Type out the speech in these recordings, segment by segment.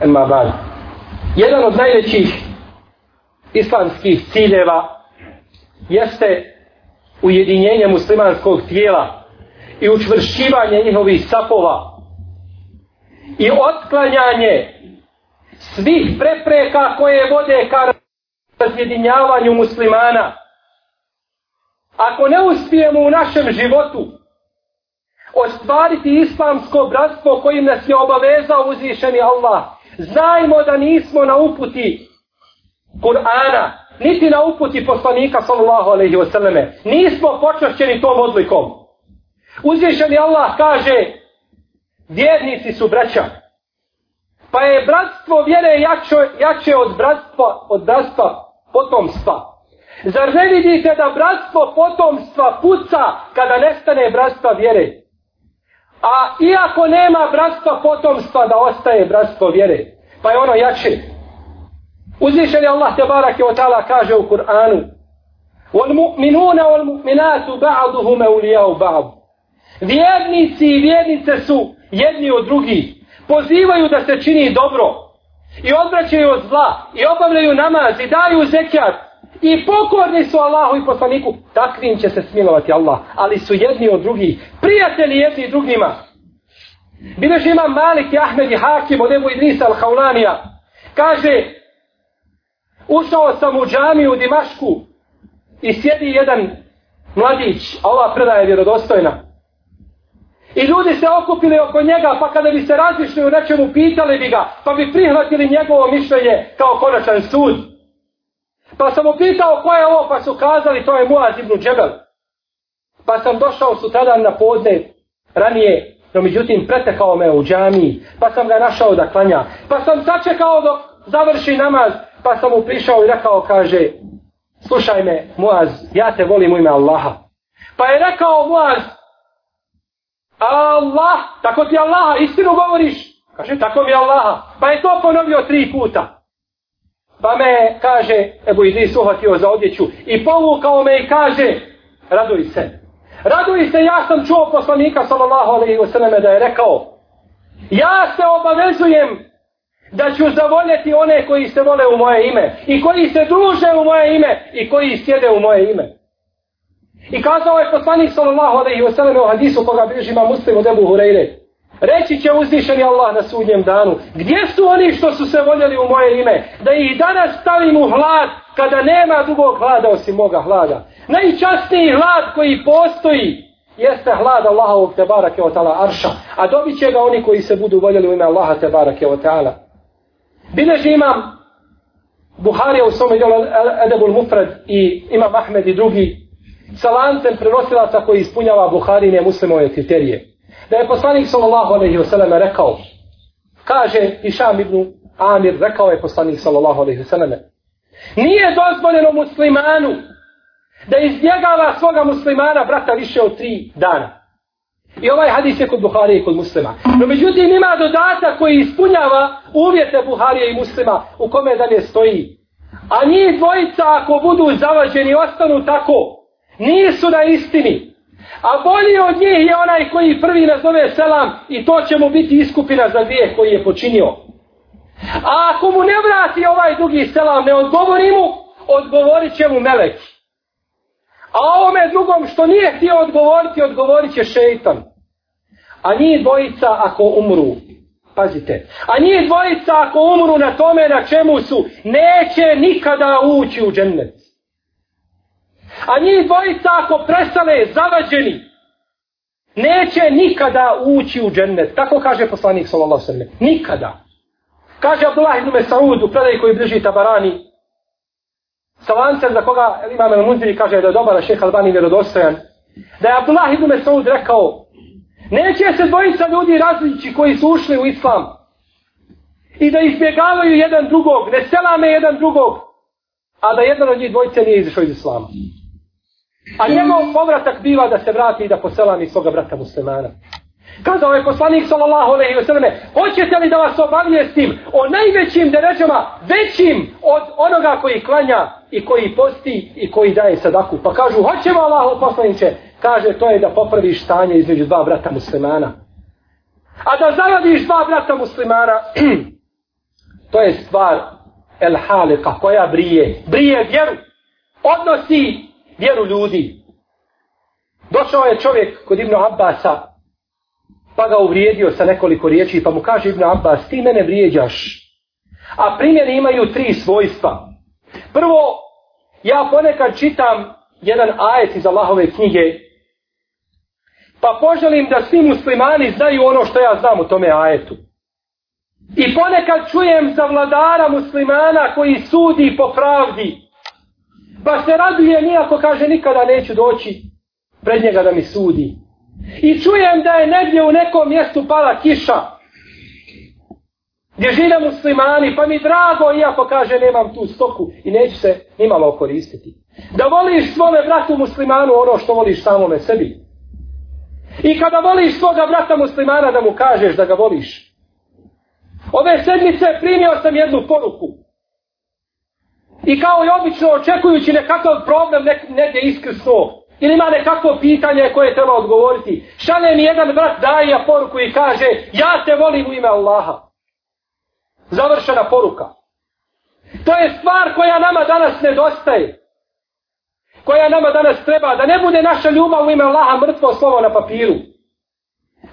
Emma bad. Jedan od najvećih islamskih ciljeva jeste ujedinjenje muslimanskog tijela i učvršćivanje njihovih sapova i otklanjanje svih prepreka koje vode ka razjedinjavanju muslimana. Ako ne uspijemo u našem životu ostvariti islamsko bratstvo kojim nas je obavezao uzvišeni Allah, znajmo da nismo na uputi Kur'ana, niti na uputi poslanika sallallahu alaihi wa sallame. Nismo počašćeni tom odlikom. Uzvišeni Allah kaže, vjernici su braća. Pa je bratstvo vjere jače, jače od bratstva, od bratstva potomstva. Zar ne vidite da bratstvo potomstva puca kada nestane bratstva vjere? A iako nema bratstva potomstva da ostaje bratstvo vjere, pa je ono jače. Uzvišen je Allah tebarak je ta'ala kaže u Kur'anu وَالْمُؤْمِنُونَ وَالْمُؤْمِنَاتُ بَعْضُهُمَ أَوْلِيَاءُ بَعْضُ Vjernici i vjernice su jedni od drugih. Pozivaju da se čini dobro. I odvraćaju od zla. I obavljaju namaz. I daju zekijat. I pokorni su Allahu i poslaniku. Takvim će se smilovati Allah. Ali su jedni od drugih. Prijatelji jedni drugima. Bileš ima Malik i Ahmed i Hakim od Ebu Idrisa al-Haulanija. Kaže, ušao sam u džamiju u Dimašku i sjedi jedan mladić, a ova predaja je vjerodostojna. I ljudi se okupili oko njega, pa kada bi se razišli u nečemu, pitali bi ga, pa bi prihvatili njegovo mišljenje kao konačan sud. Pa sam mu pitao ko je ovo, pa su kazali, to je Muaz ibn Džebel. Pa sam došao sutradan na podne, ranije, no međutim pretekao me u džamiji, pa sam ga našao da klanja. Pa sam sačekao dok završi namaz, pa sam mu prišao i rekao, kaže, slušaj me, Muaz, ja te volim u ime Allaha. Pa je rekao Muaz, Allah, tako ti Allaha, istinu govoriš? Kaže, tako mi Allaha. Pa je to ponovio tri puta. Pa me, kaže, Ebu Idris uhvatio za odjeću i povukao me i kaže, raduj se. Raduj se, ja sam čuo poslanika, sallallahu alaihi wa sallam, da je rekao, ja se obavezujem da ću zavoljeti one koji se vole u moje ime i koji se druže u moje ime i koji sjede u moje ime. I kazao je poslanik sallallahu alaihi wa sallam u hadisu koga bliži ima muslim od Ebu Hureyre. Reći će uzvišeni Allah na sudnjem danu. Gdje su oni što su se voljeli u moje ime? Da ih danas stavim u hlad kada nema drugog hlada osim moga hlada. Najčastniji hlad koji postoji jeste hlad Allahovog te barake o ta'ala arša. A dobit će ga oni koji se budu voljeli u ime Allaha te barake o ta'ala. Bileži imam Buharija u svome djelu Edebul Mufred i imam Ahmed i drugi sa lancem prenosilaca koji ispunjava Buharine muslimove kriterije. Da je poslanik sallallahu alaihi wasallam rekao, kaže Išam ibn Amir, rekao je poslanik sallallahu alaihi wasallam, nije dozvoljeno muslimanu da izbjegava svoga muslimana brata više od tri dana. I ovaj hadis je kod Buharije i kod muslima. No međutim ima dodatak koji ispunjava uvjete Buharije i muslima u kome dalje stoji. A njih dvojica ako budu zavađeni ostanu tako, nisu na istini. A bolji od njih je onaj koji prvi nazove selam i to će mu biti iskupina za dvije koji je počinio. A ako mu ne vrati ovaj drugi selam, ne odgovori mu, odgovorit će mu melek. A ovome drugom što nije htio odgovoriti, odgovorit će šeitan. A njih dvojica ako umru, pazite, a njih dvojica ako umru na tome na čemu su, neće nikada ući u džennet. A njih dvojica ako prestale zavađeni, neće nikada ući u džennet. Tako kaže poslanik sallallahu sallam. Nikada. Kaže Abdullah ibn Mesaud u predaj koji bliži Tabarani. Sa lancem za koga imam El Munziri kaže da je dobar, a šeha Albani vjerodostojan. Da je Abdullah ibn Mesaud rekao Neće se dvojica ljudi različi koji su ušli u islam. I da izbjegavaju jedan drugog, ne selame jedan drugog. A da jedan od njih dvojice nije izišao iz islama. A njegov povratak biva da se vrati i da poselami svoga brata muslimana. Kazao je poslanik sallallahu alejhi ve selleme: "Hoćete li da vas obavijestim o najvećim deređama, većim od onoga koji klanja i koji posti i koji daje sadaku?" Pa kažu: "Hoćemo Allahu poslanice." Kaže: "To je da popraviš stanje između dva brata muslimana." A da zaradiš dva brata muslimana, to je stvar el halika koja brije. Brije vjeru. Odnosi vjeru ljudi. Došao je čovjek kod Ibnu Abbasa, pa ga uvrijedio sa nekoliko riječi, pa mu kaže Ibnu Abbas, ti mene vrijeđaš. A primjeri imaju tri svojstva. Prvo, ja ponekad čitam jedan ajet iz Allahove knjige, pa poželim da svi muslimani znaju ono što ja znam u tome ajetu. I ponekad čujem za vladara muslimana koji sudi po pravdi. Pa se raduje nijako kaže nikada neću doći pred njega da mi sudi. I čujem da je negdje u nekom mjestu pala kiša. Gdje žive muslimani, pa mi drago, iako kaže nemam tu stoku i neću se nimalo koristiti. Da voliš svome bratu muslimanu ono što voliš samome sebi. I kada voliš svoga brata muslimana da mu kažeš da ga voliš. Ove sedmice primio sam jednu poruku. I kao i obično očekujući nekakav problem nek, negdje iskrsno. Ili ima nekakvo pitanje koje treba odgovoriti. Šalje mi jedan brat daje poruku i kaže ja te volim u ime Allaha. Završena poruka. To je stvar koja nama danas nedostaje. Koja nama danas treba. Da ne bude naša ljubav u ime Allaha mrtvo slovo na papiru.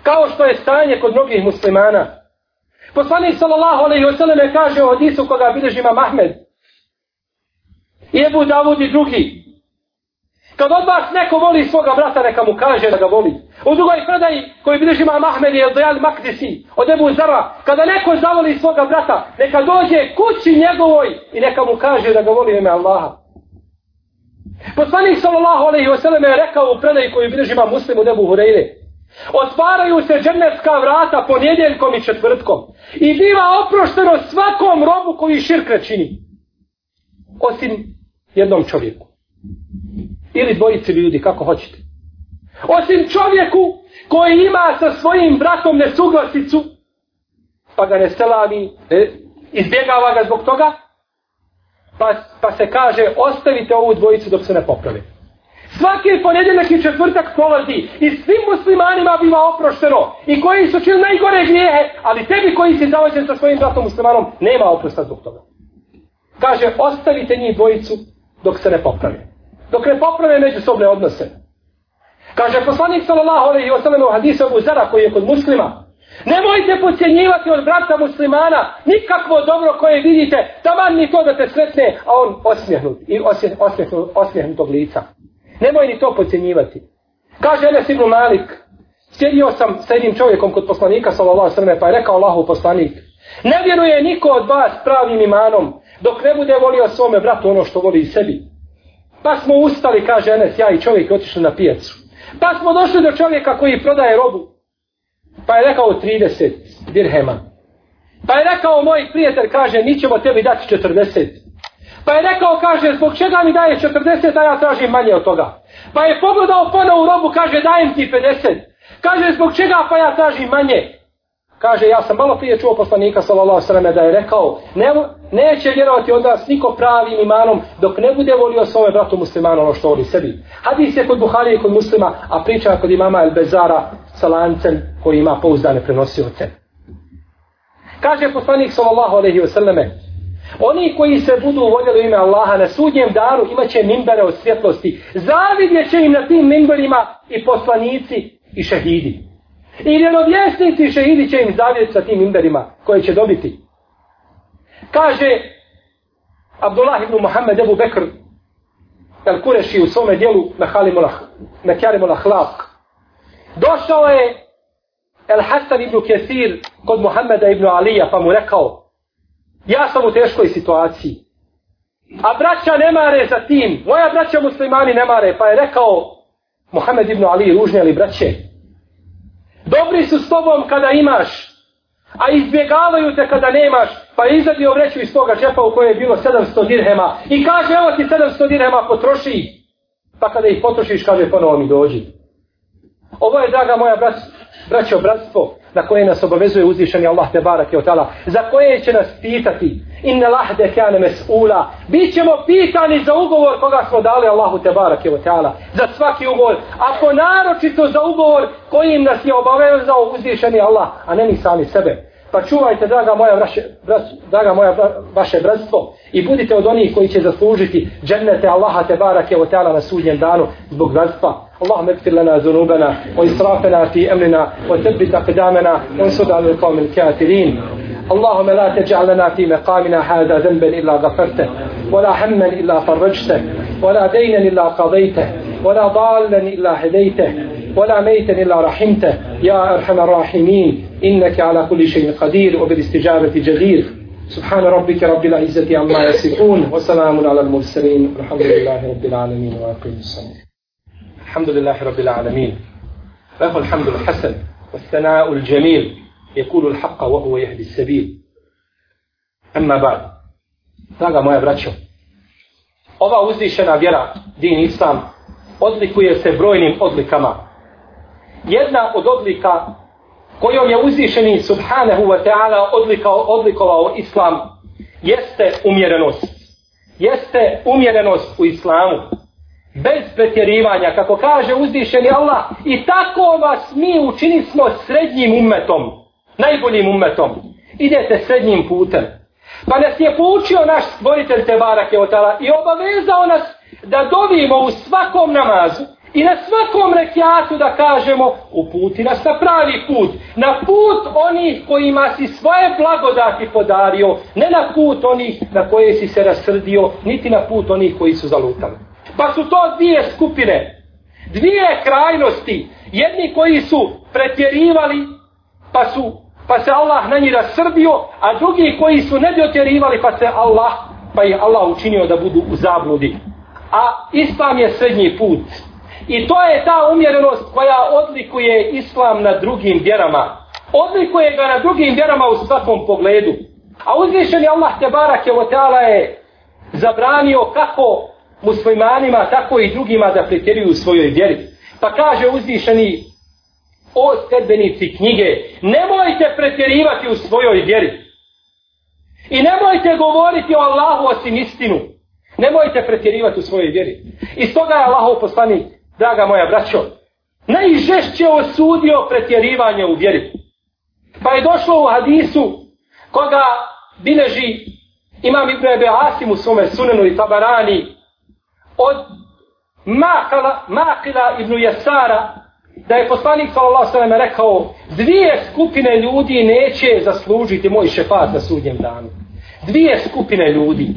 Kao što je stanje kod mnogih muslimana. Poslanik sallallahu alejhi ve selleme kaže o hadisu koga bilježi Imam Mahmed. I Ebu Davud i drugi. Kad od vas neko voli svoga brata, neka mu kaže da ga voli. U drugoj predaji koji bilježi ima Mahmed i Eldojal Makdisi od Ebu Zara. Kada neko zavoli svoga brata, neka dođe kući njegovoj i neka mu kaže da ga voli ime Allaha. Poslanik sallallahu alaihi wasallam je rekao u predaji koju bilježi ima muslimu od Ebu Hureyre. Otvaraju se džennetska vrata ponedjeljkom i četvrtkom. I biva oprošteno svakom robu koji širkre čini. Osim jednom čovjeku. Ili dvojici ljudi, kako hoćete. Osim čovjeku koji ima sa svojim bratom nesuglasicu, pa ga ne selami, ne, izbjegava ga zbog toga, pa, pa se kaže ostavite ovu dvojicu dok se ne popravi. Svaki ponedjeljak i četvrtak prolazi i svim muslimanima biva oprošteno i koji su čili najgore grijehe, ali tebi koji si zavođen sa svojim bratom muslimanom, nema oprosta zbog toga. Kaže, ostavite njih dvojicu dok se ne popravi. Dok ne poprave međusobne odnose. Kaže poslanik sallallahu alejhi ve sellem u hadisu Abu Zara koji je kod muslima, Nemojte podcjenjivati od brata muslimana nikakvo dobro koje vidite, taman ni to da te sretne, a on osmijehnut i osmijehnut, osmijehnutog lica. Nemoj ni to podcjenjivati. Kaže Enes ibn Malik, sjedio sam s jednim čovjekom kod poslanika, sallallahu alejhi ve sellem pa je rekao Allahu poslanik, ne vjeruje niko od vas pravim imanom, dok ne bude volio svome bratu ono što voli i sebi. Pa smo ustali, kaže Enes, ja i čovjek otišli na pijacu. Pa smo došli do čovjeka koji prodaje robu. Pa je rekao 30 dirhema. Pa je rekao moj prijatelj, kaže, mi ćemo tebi dati 40. Pa je rekao, kaže, zbog čega mi daje 40, a ja tražim manje od toga. Pa je pogledao ponovo u robu, kaže, dajem ti 50. Kaže, zbog čega pa ja tražim manje. Kaže, ja sam malo prije čuo poslanika, sallallahu sallam, da je rekao, ne, neće vjerovati od nas niko pravim imanom, dok ne bude volio svome bratu muslimanu ono što voli sebi. Hadis je kod Buhari i kod muslima, a priča kod imama El Bezara sa lancem koji ima pouzdane prenosioce. Kaže poslanik, sallallahu alaihi wa sallame, Oni koji se budu voljeli ime Allaha na sudnjem daru imaće mimbere od svjetlosti. Zavidje će im na tim mimberima i poslanici i šehidi. I vjerovjesnici ono, i šehidi će im zavjeti sa tim imberima koje će dobiti. Kaže Abdullah ibn Muhammed Ebu Bekr El Kureši u svome dijelu Mekjarimul Ahlak. Došao je El Hasan ibn Kesir kod Muhammeda ibn Alija pa mu rekao Ja sam u teškoj situaciji. A braća ne mare za tim. Moja braća muslimani ne mare. Pa je rekao Muhammed ibn Ali, ružne li braće? Dobri su s tobom kada imaš, a izbjegavaju te kada nemaš, pa je izadio vreću iz toga džepa u kojoj je bilo 700 dirhema. I kaže, evo ti 700 dirhema, potroši. Pa kada ih potrošiš, kaže, ponovo mi dođi. Ovo je, draga moja braća, braćo, bratstvo, na koje nas obavezuje uzvišeni Allah te barake od za koje će nas pitati, inne lahde kjane mes'ula, bit ćemo pitani za ugovor koga smo dali Allahu te barake od za svaki ugovor, ako naročito za ugovor kojim nas je obavezao uzvišeni Allah, a ne ni sami sebe. Pa čuvajte, draga moja, vraše, brat, draga moja vaše bratstvo i budite od onih koji će zaslužiti džennete Allaha te barake o na sudnjem danu zbog bratstva. اللهم اغفر لنا ذنوبنا وإسرافنا في أمرنا وثبت أقدامنا وانصر على القوم الكافرين. اللهم لا تجعل لنا في مقامنا هذا ذنبا إلا غفرته ولا هما إلا فرجته ولا دينا إلا قضيته ولا ضالا إلا هديته ولا ميتا إلا رحمته. يا أرحم الراحمين إنك على كل شيء قدير وبالاستجابة جدير. سبحان ربك رب العزة عما يصفون وسلام على المرسلين والحمد لله رب العالمين وأقيم الصلاة. الحمد لله رب العالمين له الحمد الحسن والثناء الجميل يقول الحق وهو يهدي السبيل أما بعد Draga moja braćo, ova uzvišena vjera, din Islam, odlikuje se brojnim odlikama. Jedna od odlika kojom je uzvišeni subhanahu wa ta'ala odlikao, odlikovao Islam jeste umjerenost. Jeste umjerenost u Islamu bez pretjerivanja, kako kaže uzvišeni Allah, i tako vas mi učini smo srednjim umetom, najboljim umetom. Idete srednjim putem. Pa nas je poučio naš stvoritelj Tebara Keotala i obavezao nas da dovimo u svakom namazu i na svakom rekiatu da kažemo uputi nas na pravi put. Na put onih kojima si svoje blagodati podario, ne na put onih na koje si se rasrdio, niti na put onih koji su zalutali. Pa su to dvije skupine. Dvije krajnosti. Jedni koji su pretjerivali, pa su pa se Allah na njih rasrdio, a drugi koji su ne dotjerivali, pa se Allah, pa je Allah učinio da budu u zabludi. A Islam je srednji put. I to je ta umjerenost koja odlikuje Islam na drugim vjerama. Odlikuje ga na drugim vjerama u svakom pogledu. A uzvišeni Allah te barak je je zabranio kako muslimanima, tako i drugima da pretjeruju u svojoj vjeri. Pa kaže uzvišeni o sedbenici knjige, nemojte pretjerivati u svojoj vjeri. I nemojte govoriti o Allahu osim istinu. Nemojte pretjerivati u svojoj vjeri. I stoga je Allahov poslanik, draga moja braćo, najžešće osudio pretjerivanje u vjeri. Pa je došlo u hadisu koga bileži imam Ibn Ebe Asim u svome sunenu i tabarani od Makala, Makila ibn Jesara, da je poslanik sallallahu sallam rekao, dvije skupine ljudi neće zaslužiti moj šefat na sudnjem danu. Dvije skupine ljudi.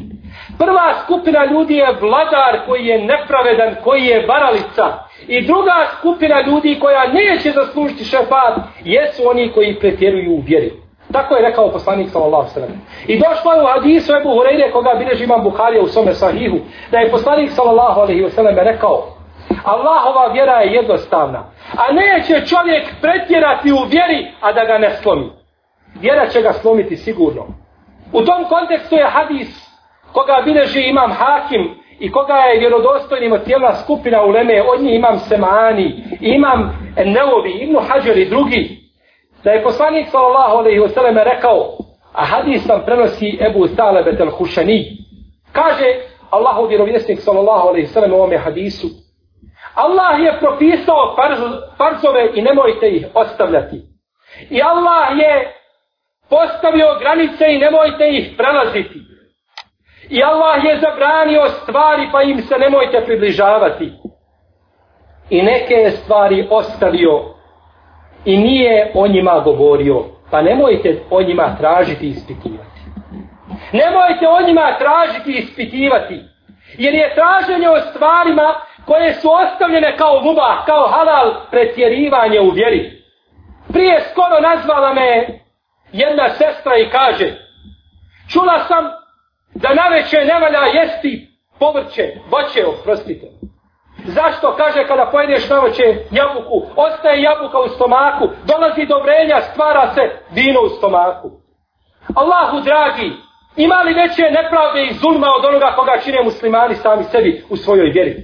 Prva skupina ljudi je vladar koji je nepravedan, koji je varalica. I druga skupina ljudi koja neće zaslužiti šefat, jesu oni koji pretjeruju u vjeri. Tako je rekao poslanik sallallahu sallam. I došlo je u hadisu Ebu Hureyre koga bilježi imam Buharija u svome sahihu, da je poslanik sallallahu alaihi sallam rekao Allahova vjera je jednostavna, a neće čovjek pretjerati u vjeri, a da ga ne slomi. Vjera će ga slomiti sigurno. U tom kontekstu je hadis koga bilježi imam Hakim i koga je vjerodostojnim od cijela skupina u Leme, od njih imam Semani, imam Neovi, Ibnu Hađer i drugi, da je poslanik sallallahu alejhi ve selleme rekao a hadis nam prenosi Ebu Talebe tel Hušani kaže Allahu vjerovjesnik sallallahu alejhi ve selleme u ovom hadisu Allah je propisao farz, farzove i nemojte ih ostavljati. I Allah je postavio granice i nemojte ih prelaziti. I Allah je zabranio stvari pa im se nemojte približavati. I neke stvari ostavio i nije o njima govorio. Pa nemojte o njima tražiti i ispitivati. Nemojte o njima tražiti i ispitivati. Jer je traženje o stvarima koje su ostavljene kao guba, kao halal pretjerivanje u vjeri. Prije skoro nazvala me jedna sestra i kaže Čula sam da na večer ne valja jesti povrće, voće, oprostite. Zašto kaže kada pojedeš noće jabuku, ostaje jabuka u stomaku, dolazi do vrenja, stvara se vino u stomaku. Allahu dragi, ima li veće nepravde i zulma od onoga koga čine muslimani sami sebi u svojoj vjeri?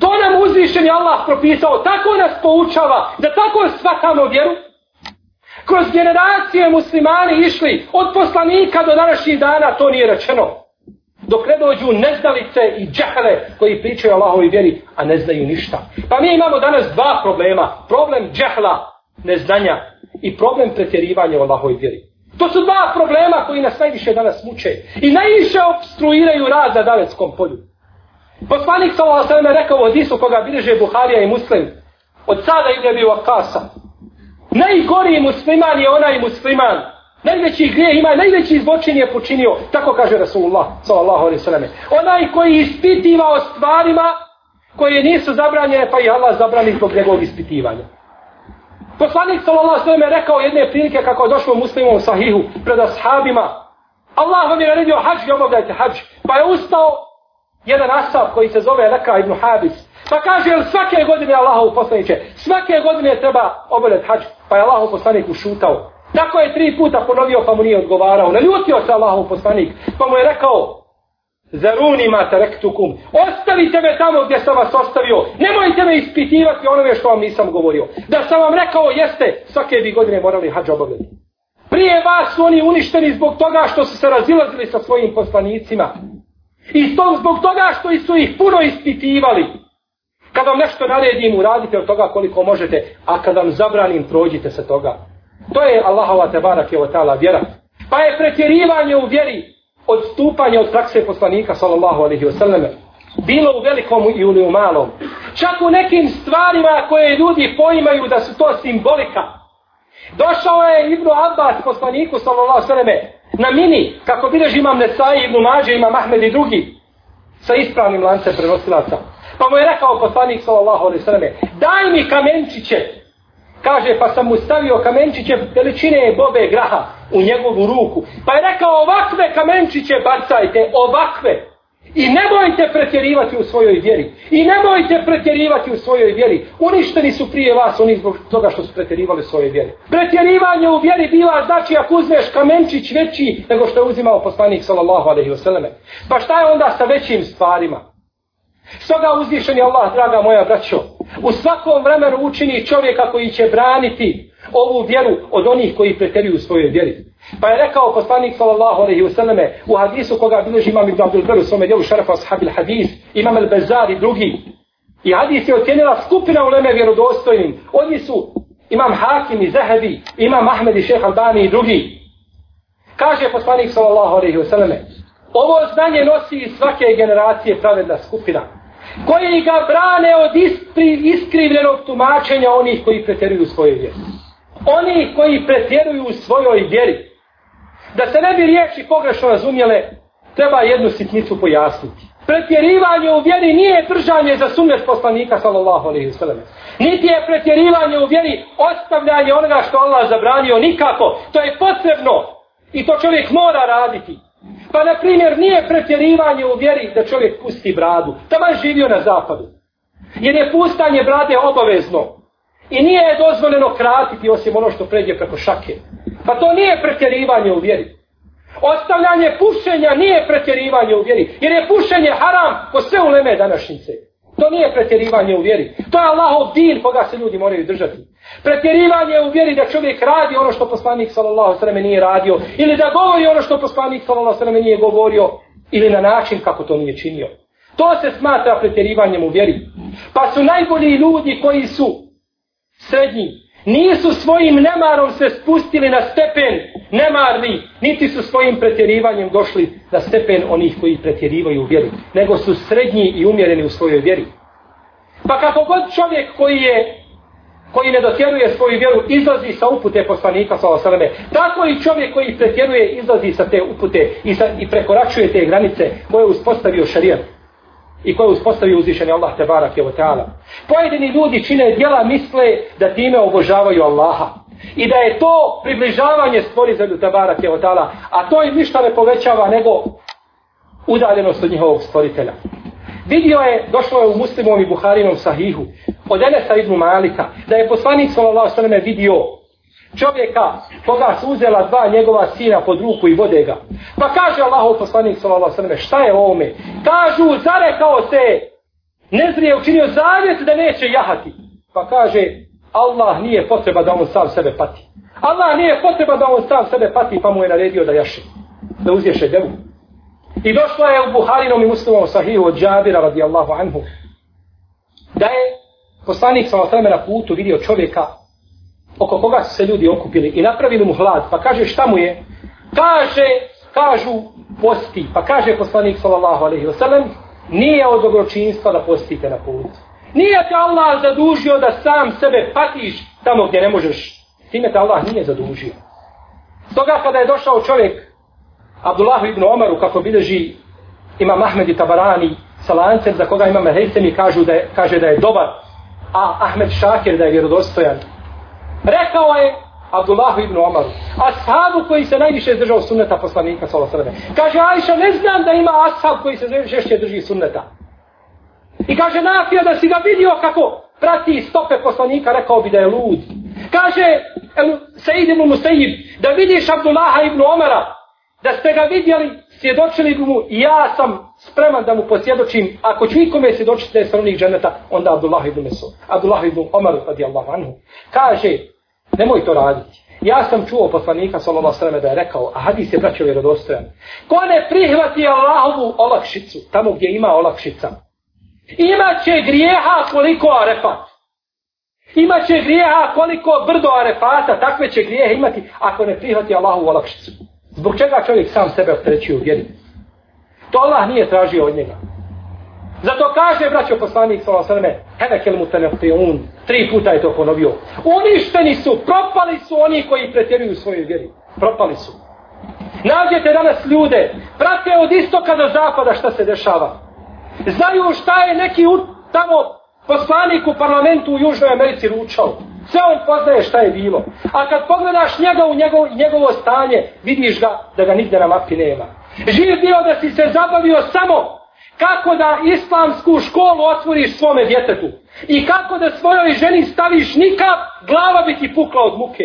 To nam uzvišen je Allah propisao, tako nas poučava, da tako shvatamo vjeru. Kroz generacije muslimani išli od poslanika do današnjih dana, to nije rečeno dok ne dođu neznalice i džahale koji pričaju o Allahovi vjeri, a ne znaju ništa. Pa mi imamo danas dva problema. Problem džahla, neznanja i problem pretjerivanja u vjeri. To su dva problema koji nas najviše danas muče i najviše obstruiraju rad na davetskom polju. Poslanik sa ova sveme rekao od Isu koga bilježe Buharija i Muslim od sada ide bi u Akasa. Najgoriji musliman je onaj musliman. Najveći grije ima, najveći zločin je počinio. Tako kaže Rasulullah sallallahu alaihi sallam. Onaj koji ispitiva o stvarima koje nisu zabranjene pa i Allah zabrani zbog njegovog ispitivanja. Poslanik sallallahu alejhi ve rekao jedne prilike kako je došlo muslimom sahihu pred ashabima. Allah vam je naredio hađ i obavljajte hađ. Pa je ustao jedan ashab koji se zove Leka ibn Habis. Pa kaže, jel svake godine Allahov poslaniće, svake godine treba obavljati hađ. Pa je Allahov poslanik ušutao. Tako je tri puta ponovio pa mu nije odgovarao. Naljutio se Allahov poslanik. Pa mu je rekao, Zaruni ma tarektukum. Ostavite me tamo gdje sam vas ostavio. Nemojte me ispitivati onome što vam nisam govorio. Da sam vam rekao jeste, svake bi godine morali hađa obavljati. Prije vas su oni uništeni zbog toga što su se razilazili sa svojim poslanicima. I to zbog toga što su ih puno ispitivali. Kad vam nešto naredim, uradite od toga koliko možete, a kad vam zabranim, prođite se toga. To je Allahova tebara kjevotala vjera. Pa je pretjerivanje u vjeri odstupanje od prakse poslanika sallallahu alaihi wasallam bilo u velikom i u malom. Čak u nekim stvarima koje ljudi poimaju da su to simbolika. Došao je Ibnu Abbas poslaniku sallallahu alaihi na mini, kako bilježi imam Nesai, Ibnu Mađe, imam Ahmed i drugi sa ispravnim lancem prenosilaca. Pa mu je rekao poslanik sallallahu alaihi sallam daj mi kamenčiće Kaže, pa sam mu stavio kamenčiće veličine bobe graha u njegovu ruku. Pa je rekao, ovakve kamenčiće bacajte, ovakve. I nemojte pretjerivati u svojoj vjeri. I nemojte pretjerivati u svojoj vjeri. Uništeni su prije vas oni zbog toga što su pretjerivali u svojoj vjeri. Pretjerivanje u vjeri bila znači ako uzmeš kamenčić veći nego što je uzimao poslanik sallallahu alaihi wasallam. Pa šta je onda sa većim stvarima? Stoga uzvišen je Allah, draga moja braćo, u svakom vremenu učini čovjeka koji će braniti ovu vjeru od onih koji pretjeruju u svojoj vjeri. Pa je rekao poslanik sallallahu alejhi ve selleme u hadisu koga bilježi imam Ibn Abdul Bar u svom djelu šarafa ashabil hadis, imam al-Bazzar i drugi. I hadis je ocjenila skupina uleme vjerodostojnim. Oni su imam Hakim i Zahebi, imam Ahmed i Šejh Albani i drugi. Kaže poslanik sallallahu alejhi ve selleme: ovo znanje nosi svake generacije pravedna skupina koji ga brane od ispri, iskrivljenog tumačenja onih koji pretjeruju u svojoj vjeri. Oni koji pretjeruju u svojoj vjeri. Da se ne bi riječi pogrešno razumjele, treba jednu sitnicu pojasniti. Pretjerivanje u vjeri nije držanje za sunnet poslanika sallallahu alaihi sallam. Niti je pretjerivanje u vjeri ostavljanje onoga što Allah zabranio nikako. To je potrebno i to čovjek mora raditi. Pa, na primjer, nije pretjerivanje u vjeri da čovjek pusti bradu. Tamo je živio na zapadu. Jer je pustanje brade obavezno. I nije je dozvoljeno kratiti osim ono što pređe preko šake. Pa to nije pretjerivanje u vjeri. Ostavljanje pušenja nije pretjerivanje u vjeri. Jer je pušenje haram ko sve uleme današnjice. To nije pretjerivanje u vjeri. To je Allahov din koga se ljudi moraju držati. Pretjerivanje u vjeri da čovjek radi ono što poslanik sallallahu sallam nije radio. Ili da govori ono što poslanik sallallahu sallam nije govorio. Ili na način kako to nije činio. To se smatra pretjerivanjem u vjeri. Pa su najbolji ljudi koji su srednji. Nisu svojim nemarom se spustili na stepen nemarni. Niti su svojim pretjerivanjem došli na stepen onih koji pretjerivaju u vjeru. Nego su srednji i umjereni u svojoj vjeri. Pa kako god čovjek koji je koji ne dotjeruje svoju vjeru, izlazi sa upute poslanika sa osaleme. Tako i čovjek koji pretjeruje, izlazi sa te upute i, sa, i prekoračuje te granice koje je uspostavio šarijat i koje uspostavi uspostavio uzvišeni Allah te barak je ta'ala. Pojedini ljudi čine djela misle da time obožavaju Allaha. I da je to približavanje stvoritelju te barak je ta'ala. A to im ništa ne povećava nego udaljenost od njihovog stvoritelja. Vidio je, došlo je u muslimom i buharinom sahihu, od Enesa ibn Malika, da je poslanik sallallahu sallam vidio čovjeka koga su uzela dva njegova sina pod ruku i vode ga. Pa kaže Allahov poslanik sallallahu sallam, šta je ovome? Kažu, zarekao se, nezrije učinio zavjet da neće jahati. Pa kaže, Allah nije potreba da on sam sebe pati. Allah nije potreba da on sam sebe pati, pa mu je naredio da jaše. Da uzješe devu. I došlo je u Buharinom i muslimom sahihu od Džabira radijallahu anhu. Da je poslanik sa osreme na putu vidio čovjeka oko koga su se ljudi okupili i napravili mu hlad, pa kaže šta mu je? Kaže, kažu, posti. Pa kaže poslanik sallallahu alaihi wasallam, nije od dobročinstva da postite na put. Nije te Allah zadužio da sam sebe patiš tamo gdje ne možeš. Time te Allah nije zadužio. Stoga kada je došao čovjek Abdullah ibn Omaru, kako bileži ima Mahmed i Tabarani sa lancem za koga ima Hejsemi kažu da je, kaže da je dobar, a Ahmed Šakir da je vjerodostojan. Rekao je Abdullah ibn Omar, ashabu koji se najviše držao sunneta poslanika sallallahu alejhi Kaže Ajša, ne znam da ima ashab koji se najviše drži sunneta. I kaže Nafija da si ga vidio kako prati stope poslanika, rekao bi da je lud. Kaže Sejid ibn Musejib, da vidiš Abdullaha ibn Omara, da ste ga vidjeli, svjedočili bi mu, i ja sam spreman da mu posvjedočim, ako ću ikome svjedočiti da je stranih dženeta, onda Abdullah ibn Mesud, Abdullah ibn Omar, radijallahu anhu, kaže, nemoj to raditi. Ja sam čuo poslanika sallallahu alejhi da je rekao, a hadis je braćo vjerodostojan. Ko ne prihvati Allahovu olakšicu, tamo gdje ima olakšica, imaće grijeha koliko arefat. Imaće grijeha koliko brdo arefata, takve će grijehe imati ako ne prihvati Allahovu olakšicu. Zbog čega čovjek sam sebe opterećuje u vjeri? To Allah nije tražio od njega. Zato kaže, braćo poslanik, svala sveme, hedekel mu tenefeun, tri puta je to ponovio. Uništeni su, propali su oni koji pretjeruju svojoj vjeri. Propali su. Nađete danas ljude, prate od istoka do zapada šta se dešava. Znaju šta je neki u, tamo poslanik u parlamentu u Južnoj Americi ručao. Sve on poznaje šta je bilo. A kad pogledaš njega u njegov, njegovo stanje, vidiš ga da ga nigde na mapi nema. Živ bio da si se zabavio samo kako da islamsku školu otvoriš svome djetetu. I kako da svojoj ženi staviš nikab, glava bi ti pukla od muke.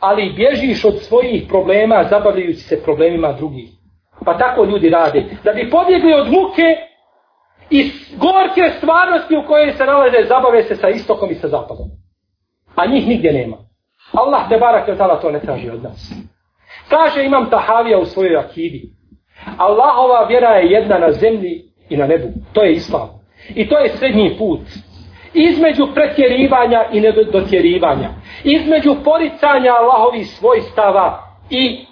Ali bježiš od svojih problema, zabavljajući se problemima drugih. Pa tako ljudi rade. Da bi pobjegli od muke i gorke stvarnosti u kojoj se nalaze, zabave se sa istokom i sa zapadom. A njih nigdje nema. Allah te barak je to ne traži od nas. Kaže imam Tahavija u svojoj akidi. Allahova vjera je jedna na zemlji i na nebu. To je islam. I to je srednji put. Između pretjerivanja i nedotjerivanja. Između poricanja Allahovih svojstava i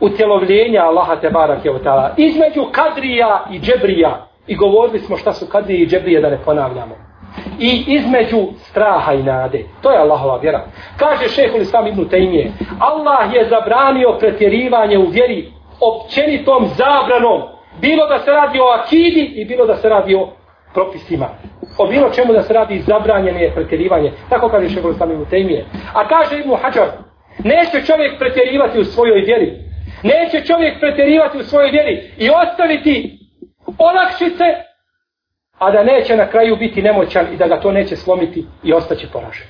utjelovljenja Allaha te barak tala. Između kadrija i džebrija. I govorili smo šta su kadrije i džebrije da ne ponavljamo i između straha i nade. To je Allahova vjera. Kaže šehol Islam ibn Tejmije, Allah je zabranio pretjerivanje u vjeri općenitom zabranom. Bilo da se radi o akidi i bilo da se radi o propisima. O bilo čemu da se radi zabranjeno je pretjerivanje. Tako kaže Šegol Islam ibn Tejmije. A kaže Ibn Hajar, neće čovjek pretjerivati u svojoj vjeri. Neće čovjek pretjerivati u svojoj vjeri i ostaviti olakšice a da neće na kraju biti nemoćan i da ga to neće slomiti i ostaće poražen.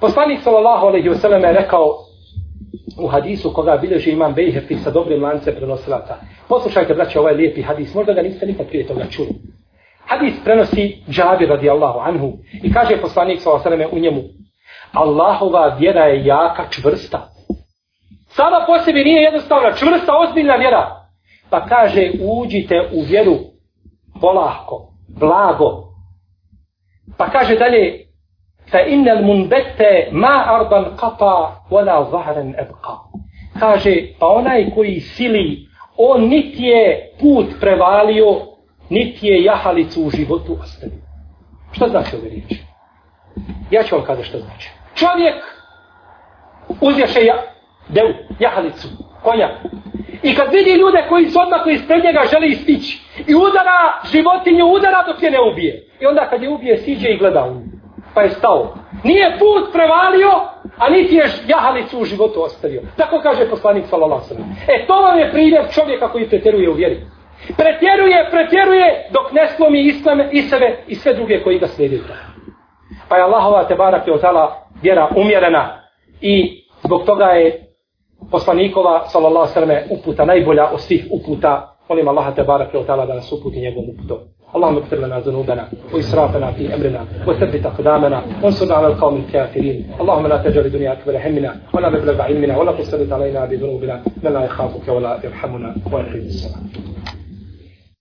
Poslanik sallallahu alejhi ve sellem je rekao u hadisu koga bilježi imam Bejhefi sa dobrim lance prenosilaca. Poslušajte, braće, ovaj lijepi hadis. Možda ga niste nikad prije toga čuli. Hadis prenosi Džabir radijallahu anhu i kaže poslanik sallallahu alejhi u njemu Allahova vjera je jaka, čvrsta. Sama po sebi nije jednostavna, čvrsta, ozbiljna vjera. Pa kaže, uđite u vjeru polahko, blago. Pa kaže dalje, fa innal munbete ma ardan qata wala zahran abqa. Kaže, pa onaj koji sili, on niti je put prevalio, niti je jahalicu u životu ostavio. Šta znači ove riječi? Ja ću vam kazati što znači. Čovjek uzješe ja, devu, jahalicu, konja, I kad vidi ljude koji su odmah ispred njega žele istići i udara životinju, udara dok je ne ubije. I onda kad je ubije, siđe i gleda u Pa je stao. Nije put prevalio, a niti je jahalicu u životu ostavio. Tako kaže poslanik sallallahu E to vam je primjer čovjeka koji pretjeruje u vjeri. Pretjeruje, pretjeruje dok ne slomi islam i sebe i sve druge koji ga slijedi. Pa je Allahova te barak je vjera umjerena i zbog toga je poslanikova, sallallahu sallam, uputa najbolja od svih uputa. Molim Allaha te barake od da nas uputi njegovom uputom. اللهم اغفر لنا ذنوبنا وإسرافنا في أمرنا وثبت أقدامنا وانصرنا على القوم الكافرين. اللهم لا تجعل الدنيا أكبر همنا ولا مبلغ علمنا ولا تسلط علينا بذنوبنا. من لا يخافك ولا يرحمنا. ويخيب السلام